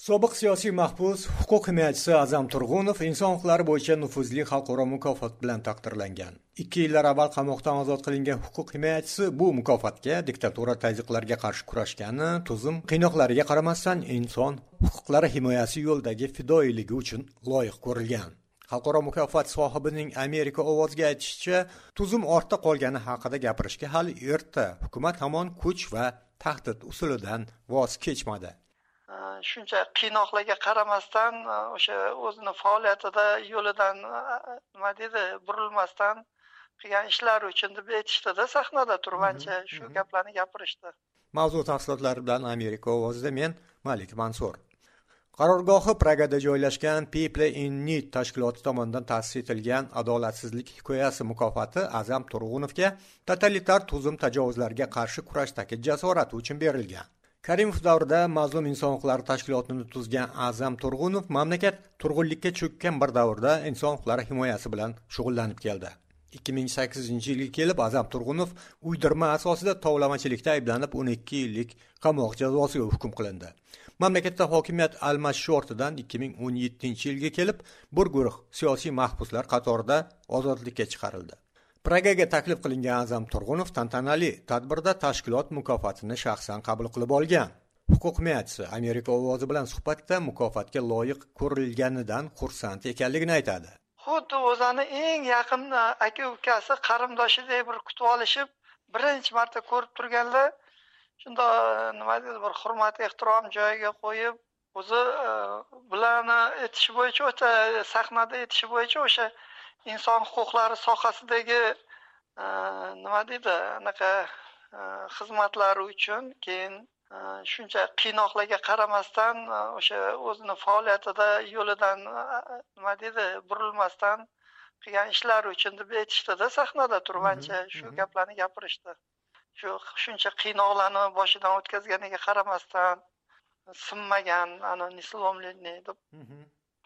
sobiq siyosiy mahbus huquq himoyachisi azam turg'unov inson huquqlari bo'yicha nufuzli xalqaro mukofot bilan taqdirlangan. Ikki yillar avval qamoqdan ozod qilingan huquq himoyachisi bu mukofotga diktatura tazyiqlarga qarshi kurashgani tuzum qiynoqlariga qaramasdan inson huquqlari himoyasi yo'lidagi fidoyiligi uchun loyiq ko'rilgan. Xalqaro mukofot sohibining amerika ovoziga aytishicha tuzum ortda qolgani haqida gapirishga hali erta hukumat hamon kuch va tahdid usulidan voz kechmadi. Shuncha qiynoqlarga qaramasdan e, o'sha o'zini faoliyatida yo'lidan e, nima deydi burilmasdan qilgan ishlari uchun deb aytishdida sahnada turib ancha shu gaplarni gapirishdi. Mavzu tafsilotlari bilan amerika ovozida men malik mansur. Qarorgohi pragada joylashgan people in need tashkiloti tomonidan ta'sis etilgan adolatsizlik hikoyasi mukofoti azam turg'unovga totalitar tuzum tajovuzlarga qarshi kurashdagi jasorati uchun berilgan karimov davrida mazlum inson huquqlari tashkilotini tuzgan azam turg'unov mamlakat turg'unlikka cho'kkan bir davrda inson huquqlari himoyasi bilan shug'ullanib keldi. ikki ming sakkizinchi yilga kelib azam turg'unov uydirma asosida tovlamachilikda ayblanib o'n ikki yillik qamoq jazosiga hukm qilindi. Mamlakatda hokimiyat almashish ortidan ikki ming o'n yettinchi yilga kelib bir guruh siyosiy mahbuslar qatorida ozodlikka chiqarildi. Pragaga taklif qilingan azam turg'unov tantanali tadbirda tashkilot mukofotini shaxsan qabul qilib olgan. Huquq himoyachisi amerika ovozi bilan suhbatda mukofotga loyiq ko'rilganidan xursand ekanligini aytadi. Xuddi o'zini eng yaqin aka ukasi qarindoshidek bir kutib olishib birinchi marta ko'rib turganlar shundoq nima deydi bir hurmat ehtirom joyiga qo'yib o'zi e, bularni aytish bo'yicha o'ta sahnada aytishi bo'yicha o'sha inson huquqlari sohasidagi e, nima deydi anaqa e, xizmatlari uchun keyin e, shuncha qiynoqlarga qaramasdan o'sha o'zini faoliyatida yo'lidan nima deydi burilmasdan qilgan ishlari uchun deb aytishdida sahnada turib ancha shu gaplarni gapirishdi. Shu shuncha qiynoqlarni boshidan o'tkazganiga qaramasdan sinmagan ana deb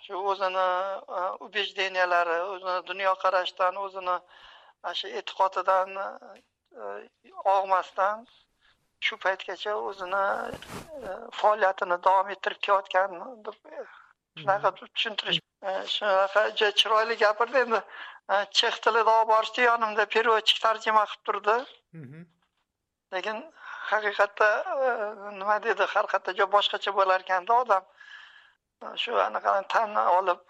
shu o'zini e, убеждениялari o'zini dunyoqarashidan o'zini shu e'tiqodidan e, og'masdan shu paytgacha o'zini e, faoliyatini davom ettirib kelayotgan deb shunaqa tushuntirish shunaqa juda chiroyli gapirdi endi. Chex tilida olib borishdi yonimda переводчик tarjima qilib turdi. Lekin haqiqatda nima deydi har qayerda boshqacha bo'lar ekanda odam shu anaqani tan olib.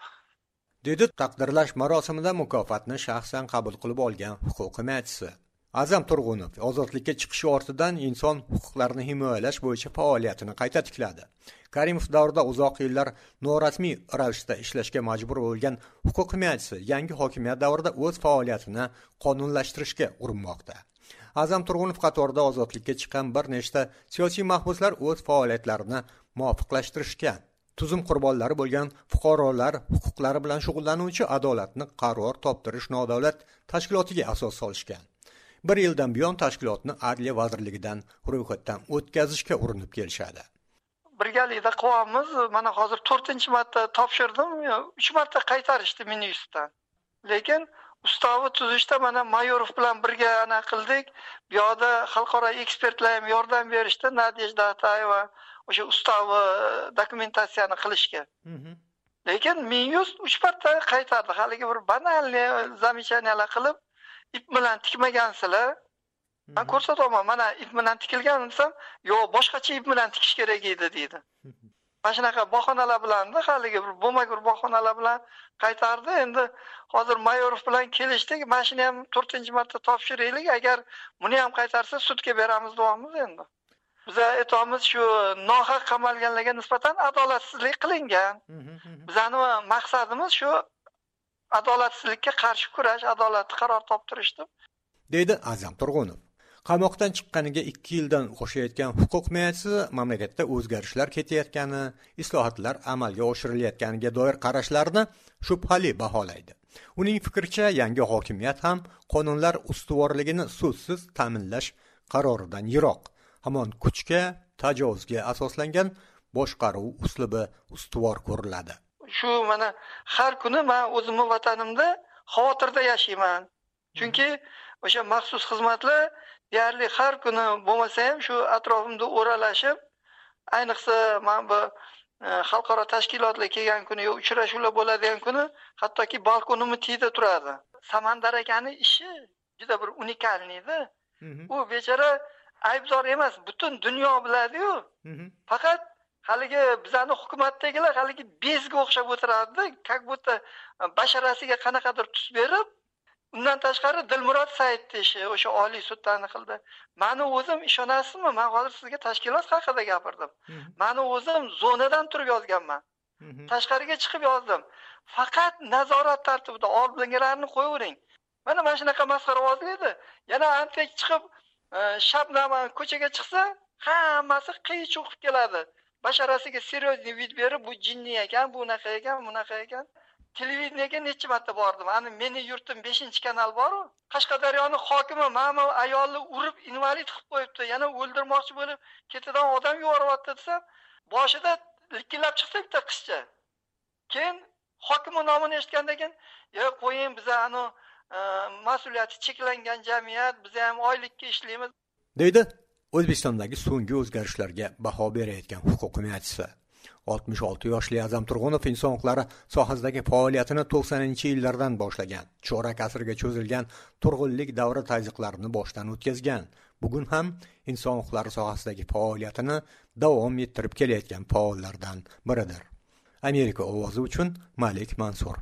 Dedi taqdirlash marosimida mukofotni shaxsan qabul qilib olgan huquq himoyachisi. Azam turg'unov ozodlikka chiqishi ortidan inson huquqlarini himoyalash bo'yicha faoliyatini qayta tikladi. Karimov davrida uzoq yillar norasmiy ravishda ishlashga majbur bo'lgan huquq himoyachisi yangi hokimiyat davrida o'z faoliyatini qonunlashtirishga urinmoqda. Azam turg'unov qatorida ozodlikka chiqqan bir nechta siyosiy mahbuslar o'z faoliyatlarini muvofiqlashtirishgan tuzum qurbonlari bo'lgan fuqarolar huquqlari bilan shug'ullanuvchi adolatni qaror toptirish nodavlat tashkilotiga asos solishgan. Bir yildan buyon tashkilotni adliya vazirligidan ro'yxatdan o'tkazishga urinib kelishadi. Birgalikda qilyapmiz mana hozir to'rtinchi marta topshirdim uch marta qaytarishdi miniyusdan lekin ustavi tuzishda mana mayorov bilan birga ana qildik. Bu yoqda xalqaro ekspertlar ham yordam berishdi nadejda atayeva o'sha ustavi dokumentatsiyani qilishga. Lekin mingyuz uch marta qaytardi. Haligi bir banalniy замечаниялар qilib ip bilan tikmagansizlar man ko'rsatyapman mana ip bilan tikilgan desam yo'q boshqacha ip bilan tikish kerak edi deydi. Mana shunaqa bahonalar bilanda haligi bir bo'lmagur bahonalar bilan qaytardi. Endi hozir mayorov bilan kelishdik. Mana shuni ham to'rtinchi marta topshiraylik. Agar buni ham qaytarsa sudga beramiz deyapmiz endi biz aytyapmiz shu nohaq qamalganlarga nisbatan adolatsizlik qilingan. Bizani maqsadimiz shu adolatsizlikka qarshi kurash adolatli qaror toptirish deb deydi azam turg'unov. Qamoqdan chiqqaniga ikki yildan qo'shayotgan huquq himoyachisi mamlakatda o'zgarishlar ketayotgani islohotlar amalga oshirilayotganiga doir qarashlarini shubhali baholaydi. Uning fikricha yangi hokimiyat ham qonunlar ustuvorligini so'zsiz ta'minlash qaroridan yiroq hamon kuchga tajovuzga asoslangan boshqaruv uslubi ustuvor ko'riladi. Shu mana har kuni man o'zimni vatanimda xavotirda yashayman. Chunki o'sha maxsus xizmatlar deyarli har kuni bo'lmasa ham shu atrofimda o'ralashib ayniqsa man bu xalqaro tashkilotlar kelgan kuni yo uchrashuvlar bo'ladigan kuni hattoki balkonimni tiyda turadi. Samandar akani ishi juda bir unikalniyda mhm. u bechora aybdor emas butun dunyo biladiyu. Faqat haligi bizani hukumatdagilar haligi bezga o'xshab o'tiradida как будто basharasiga qanaqadir tus berib undan tashqari dilmurod saidni ishi o'sha oliy sudda qildi. Mani o'zim ishonasizmi? Man hozir sizga tashkilot haqida gapirdim. Mani o'zim zonadan turib yozganman. Tashqariga chiqib yozdim. Faqat nazorat tartibida oldingilarni qo'yavering. Mana mana shunaqa masxaraboz edi yana antek chiqib Э, shabnama ko'chaga chiqsa hammasi qiy cho'qib keladi. Basharasiga серьезный vid berib bu jinni ekan bu unaqa ekan bunaqa ekan televideniyaga necha marta bordim? Ani meni yurtim beshinchi kanal boru. Qashqadaryoni hokimi mana bu ayolni urib invalid qilib qo'yibdi. Yana o'ldirmoqchi bo'lib ketidan odam yuboryapti desam boshida likillab chiqsa bitta qizcha. Keyin hokimni nomini eshitgandan keyin yo qo'ying biza anavi mas'uliyati cheklangan jamiyat biz ham oylikka ishlaymiz deydi o'zbekistondagi so'nggi o'zgarishlarga baho berayotgan huquq himoyachisi oltmish olti yoshli azam turg'unov inson huquqlari sohasidagi faoliyatini to'qsoninchi yillardan boshlagan chorak asrga cho'zilgan turg'unlik davri tazyiqlarini boshdan o'tkazgan. Bugun ham inson huquqlari sohasidagi faoliyatini davom ettirib kelayotgan faollardan biridir. Amerika ovozi uchun malik mansur.